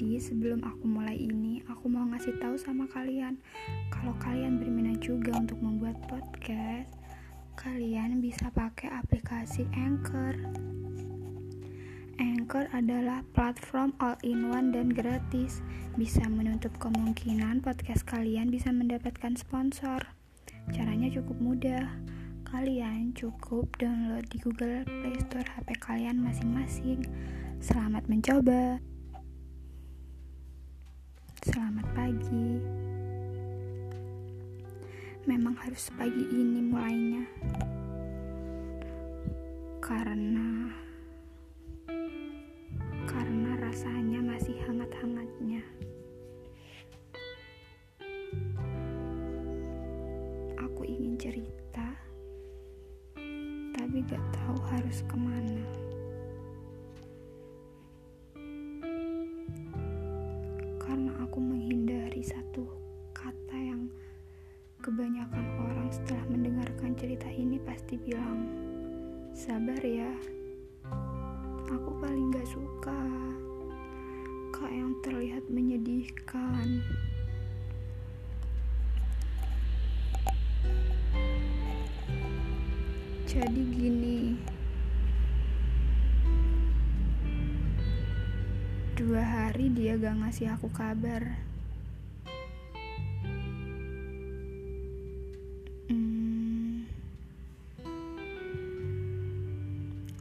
Jadi sebelum aku mulai ini, aku mau ngasih tahu sama kalian kalau kalian berminat juga untuk membuat podcast, kalian bisa pakai aplikasi Anchor. Anchor adalah platform all-in-one dan gratis. Bisa menutup kemungkinan podcast kalian bisa mendapatkan sponsor. Caranya cukup mudah. Kalian cukup download di Google Play Store HP kalian masing-masing. Selamat mencoba. Selamat pagi. Memang harus pagi ini mulainya. Karena karena rasanya masih hangat-hangatnya. Aku ingin cerita, tapi gak tahu harus ke mana. Menghindari satu kata yang kebanyakan orang setelah mendengarkan cerita ini pasti bilang sabar ya aku paling gak suka kak yang terlihat menyedihkan jadi gini Dua hari dia gak ngasih aku kabar.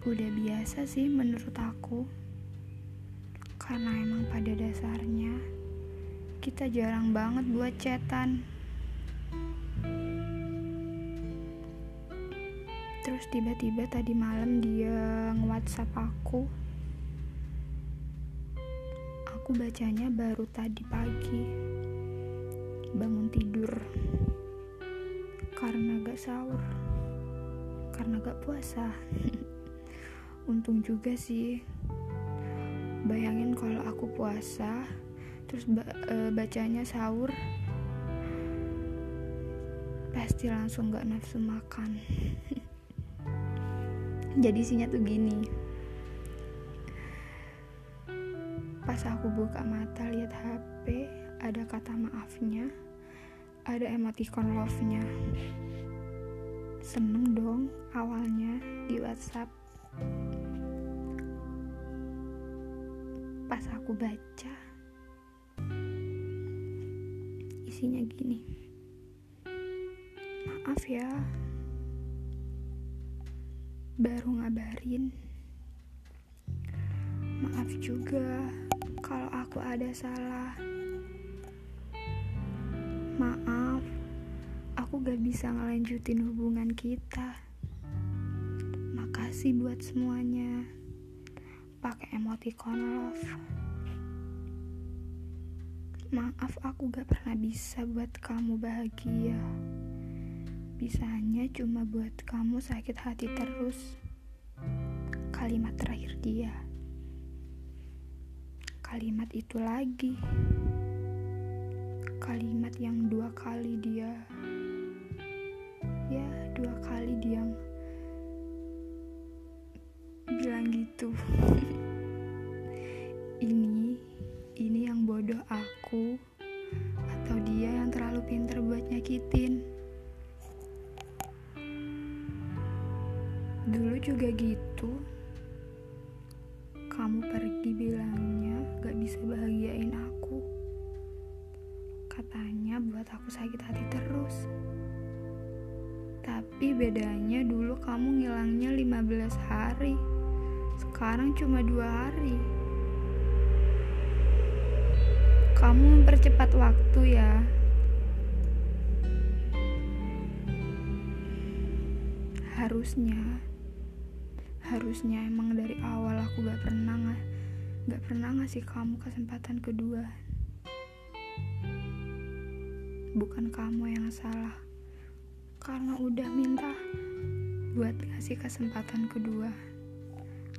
Udah biasa sih menurut aku. Karena emang pada dasarnya kita jarang banget buat chatan. Terus tiba-tiba tadi malam dia nge-WhatsApp aku. Aku bacanya baru tadi pagi. Bangun tidur. Karena gak sahur. Karena gak puasa untung juga sih bayangin kalau aku puasa terus ba e, bacanya sahur pasti langsung gak nafsu makan jadi isinya tuh gini Pas aku buka mata lihat HP, ada kata maafnya, ada emoticon love-nya. Seneng dong awalnya di WhatsApp. Pas aku baca, isinya gini. Maaf ya, baru ngabarin. Maaf juga kalau aku ada salah. Maaf, aku gak bisa ngelanjutin hubungan kita. Makasih buat semuanya. Pakai emoticon love. Maaf aku gak pernah bisa buat kamu bahagia. Bisanya cuma buat kamu sakit hati terus. Kalimat terakhir dia kalimat itu lagi. Kalimat yang dua kali dia ya dua kali dia bilang gitu. aku atau dia yang terlalu pintar buat nyakitin. Dulu juga gitu kamu pergi bilangnya gak bisa bahagiain aku. Katanya buat aku sakit hati terus. Tapi bedanya dulu kamu ngilangnya 15 hari. Sekarang cuma dua hari. Kamu mempercepat waktu ya. Harusnya harusnya emang dari awal aku gak pernah nggak gak pernah ngasih kamu kesempatan kedua. Bukan kamu yang salah. Karena udah minta buat ngasih kesempatan kedua.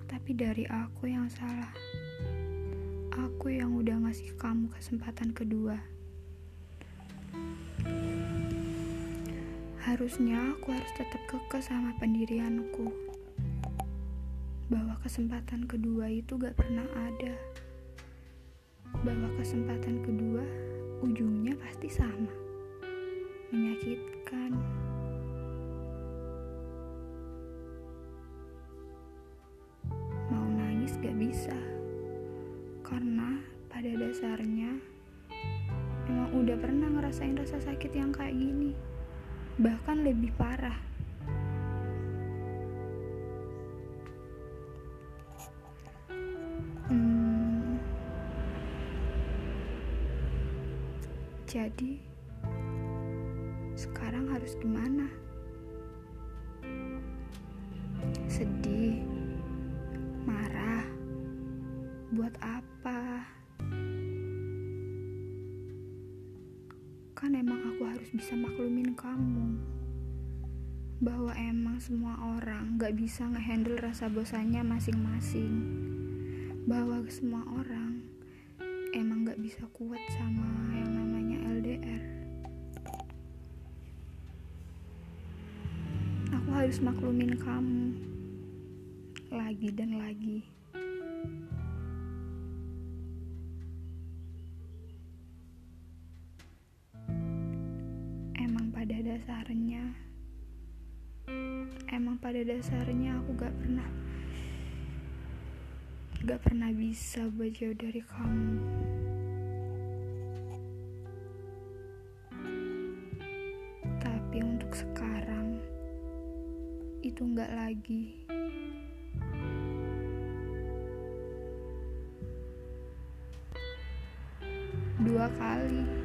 Tapi dari aku yang salah aku yang udah ngasih kamu kesempatan kedua harusnya aku harus tetap kekeh sama pendirianku bahwa kesempatan kedua itu gak pernah ada. bahwa kesempatan kedua ujungnya pasti sama, menyakitkan. Mau nangis gak bisa, karena pada dasarnya emang udah pernah ngerasain rasa sakit yang kayak gini, bahkan lebih parah. Hmm, jadi sekarang harus gimana? Sedih, buat apa? Kan emang aku harus bisa maklumin kamu. Bahwa emang semua orang gak bisa ngehandle rasa bosannya masing-masing. Bahwa semua orang emang gak bisa kuat sama yang namanya LDR aku harus maklumin kamu. Lagi dan lagi dasarnya. Emang pada dasarnya aku gak pernah gak pernah bisa buat jauh dari kamu. Tapi untuk sekarang itu gak lagi. Dua kali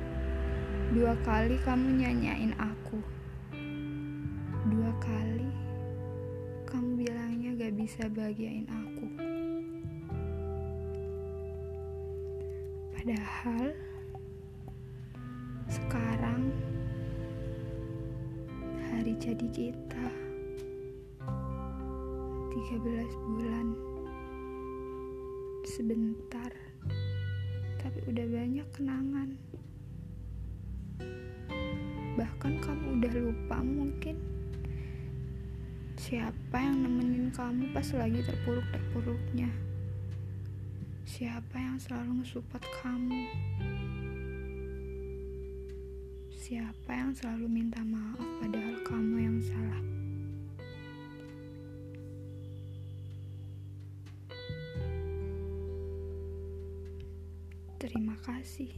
dua kali kamu nyanyain aku. Dua kali kamu bilangnya gak bisa bahagiain aku. Padahal sekarang hari jadi kita. 13 bulan. Sebentar tapi udah banyak kenangan bahkan kamu udah lupa mungkin siapa yang nemenin kamu pas lagi terpuruk-terpuruknya. Siapa yang selalu ngesupport kamu. Siapa yang selalu minta maaf padahal kamu yang salah. Terima kasih